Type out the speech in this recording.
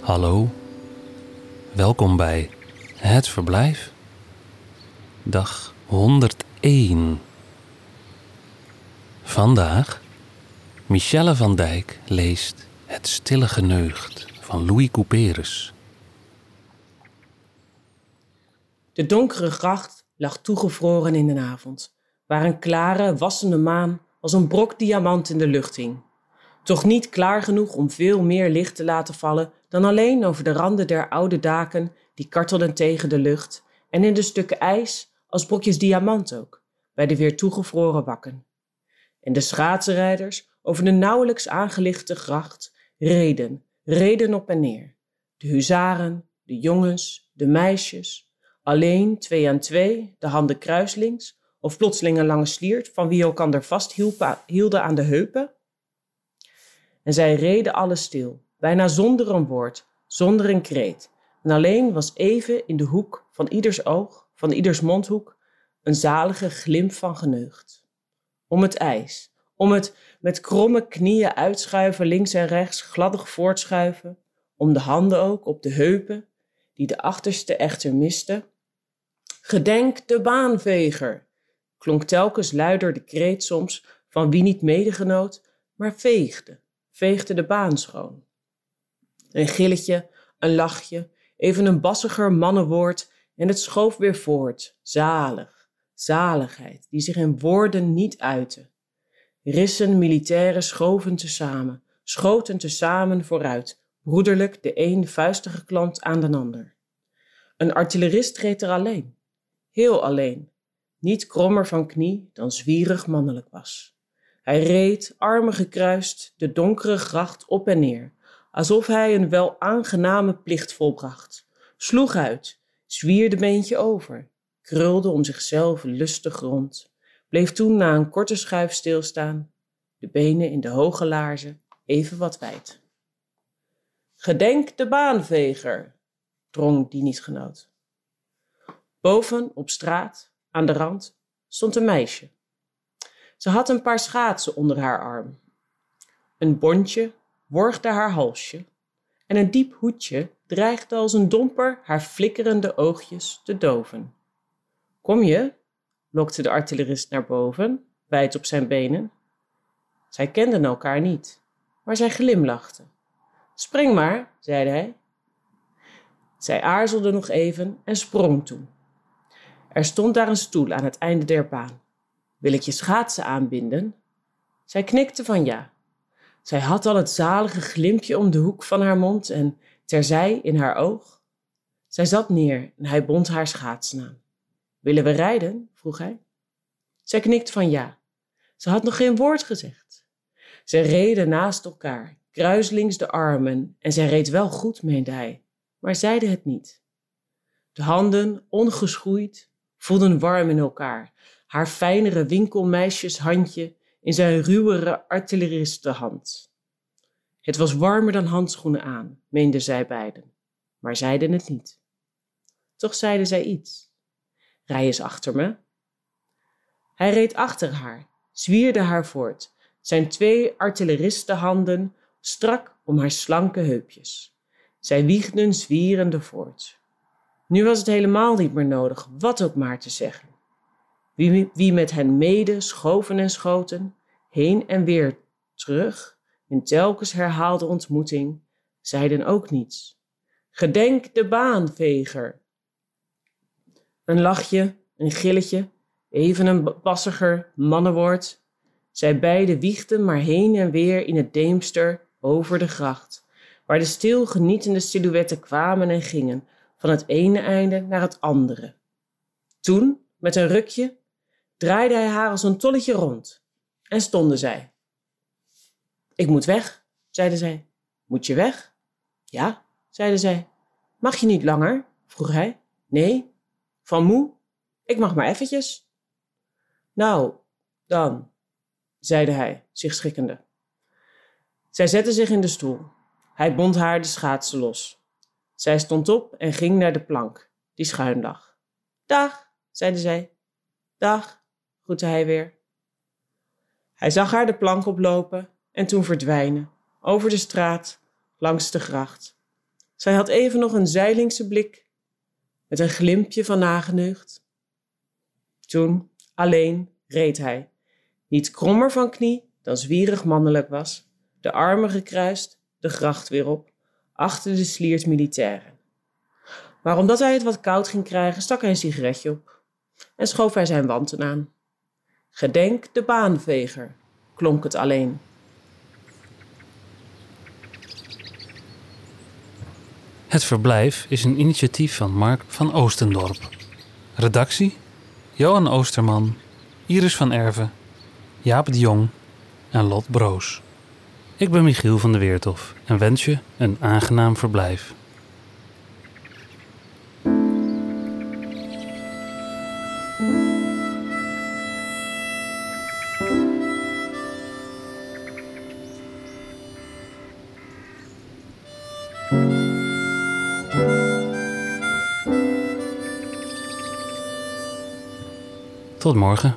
Hallo, welkom bij Het Verblijf. Dag 101. Vandaag, Michelle van Dijk leest Het Stille Geneugd van Louis Couperus. De donkere gracht lag toegevroren in de avond, waar een klare, wassende maan als een brok diamant in de lucht hing. Toch niet klaar genoeg om veel meer licht te laten vallen dan alleen over de randen der oude daken die kartelden tegen de lucht en in de stukken ijs als brokjes diamant ook, bij de weer toegevroren wakken. En de schaatsenrijders over de nauwelijks aangelichte gracht reden, reden op en neer. De huzaren, de jongens, de meisjes, alleen twee aan twee, de handen kruislings, of plotseling een lange sliert van wie elkander vasthielden aan de heupen. En zij reden alle stil, bijna zonder een woord, zonder een kreet. En alleen was even in de hoek van ieders oog, van ieders mondhoek, een zalige glimp van geneugd. Om het ijs, om het met kromme knieën uitschuiven links en rechts, gladdig voortschuiven, om de handen ook op de heupen, die de achterste echter miste. Gedenk de baanveger, klonk telkens luider de kreet soms van wie niet medegenoot, maar veegde, veegde de baan schoon. Een gilletje, een lachje, even een bassiger mannenwoord en het schoof weer voort, zalig, zaligheid, die zich in woorden niet uitte. Rissen militairen schoven tezamen, schoten tezamen vooruit, broederlijk de een vuistige klant aan den ander. Een artillerist reed er alleen, heel alleen, niet krommer van knie dan zwierig mannelijk was. Hij reed, armen gekruist, de donkere gracht op en neer, alsof hij een wel aangename plicht volbracht, sloeg uit, zwierde beentje over, krulde om zichzelf lustig rond, bleef toen na een korte schuif stilstaan, de benen in de hoge laarzen even wat wijd. Gedenk de baanveger, drong dienstgenoot. Boven op straat, aan de rand, stond een meisje. Ze had een paar schaatsen onder haar arm. Een bontje worgde haar halsje en een diep hoedje dreigde als een domper haar flikkerende oogjes te doven. Kom je? lokte de artillerist naar boven, wijd op zijn benen. Zij kenden elkaar niet, maar zij glimlachten. Spring maar, zeide hij. Zij aarzelde nog even en sprong toen. Er stond daar een stoel aan het einde der baan. Wil ik je schaatsen aanbinden? Zij knikte van ja. Zij had al het zalige glimpje om de hoek van haar mond en terzij in haar oog. Zij zat neer en hij bond haar schaatsen aan. Willen we rijden? vroeg hij. Zij knikte van ja. Ze had nog geen woord gezegd. Zij reden naast elkaar, kruislings de armen, en zij reed wel goed, meende hij, maar zeide het niet. De handen, ongeschoeid, voelden warm in elkaar. Haar fijnere winkelmeisjeshandje in zijn ruwere artilleristenhand. Het was warmer dan handschoenen aan, meenden zij beiden, maar zeiden het niet. Toch zeiden zij iets. Rij eens achter me. Hij reed achter haar, zwierde haar voort, zijn twee artilleristenhanden strak om haar slanke heupjes. Zij wiegden zwierende voort. Nu was het helemaal niet meer nodig wat ook maar te zeggen. Wie, wie met hen mede schoven en schoten, heen en weer terug, in telkens herhaalde ontmoeting, zeiden ook niets. Gedenk de baanveger. Een lachje, een gilletje, even een passiger mannenwoord. Zij beiden wiegden maar heen en weer in het deemster over de gracht, waar de stil genietende silhouetten kwamen en gingen, van het ene einde naar het andere. Toen, met een rukje, draaide hij haar als een tolletje rond en stonden zij. Ik moet weg, zeide zij. Moet je weg? Ja, zeide zij. Mag je niet langer? vroeg hij. Nee. Van moe? Ik mag maar eventjes. Nou, dan, zeide hij, zich schikkende. Zij zette zich in de stoel. Hij bond haar de schaatsen los. Zij stond op en ging naar de plank, die schuin lag. Dag, zeide zij. Dag, groette hij weer. Hij zag haar de plank oplopen en toen verdwijnen, over de straat, langs de gracht. Zij had even nog een zeilingse blik, met een glimpje van nageneugd. Toen, alleen, reed hij, niet krommer van knie dan zwierig mannelijk was, de armen gekruist, de gracht weer op, achter de sliert militairen. Maar omdat hij het wat koud ging krijgen, stak hij een sigaretje op en schoof hij zijn wanten aan. Gedenk de baanveger, klonk het alleen. Het verblijf is een initiatief van Mark van Oostendorp. Redactie: Johan Oosterman, Iris van Erven, Jaap de Jong en Lot Broos. Ik ben Michiel van de Weertof en wens je een aangenaam verblijf. Tot morgen.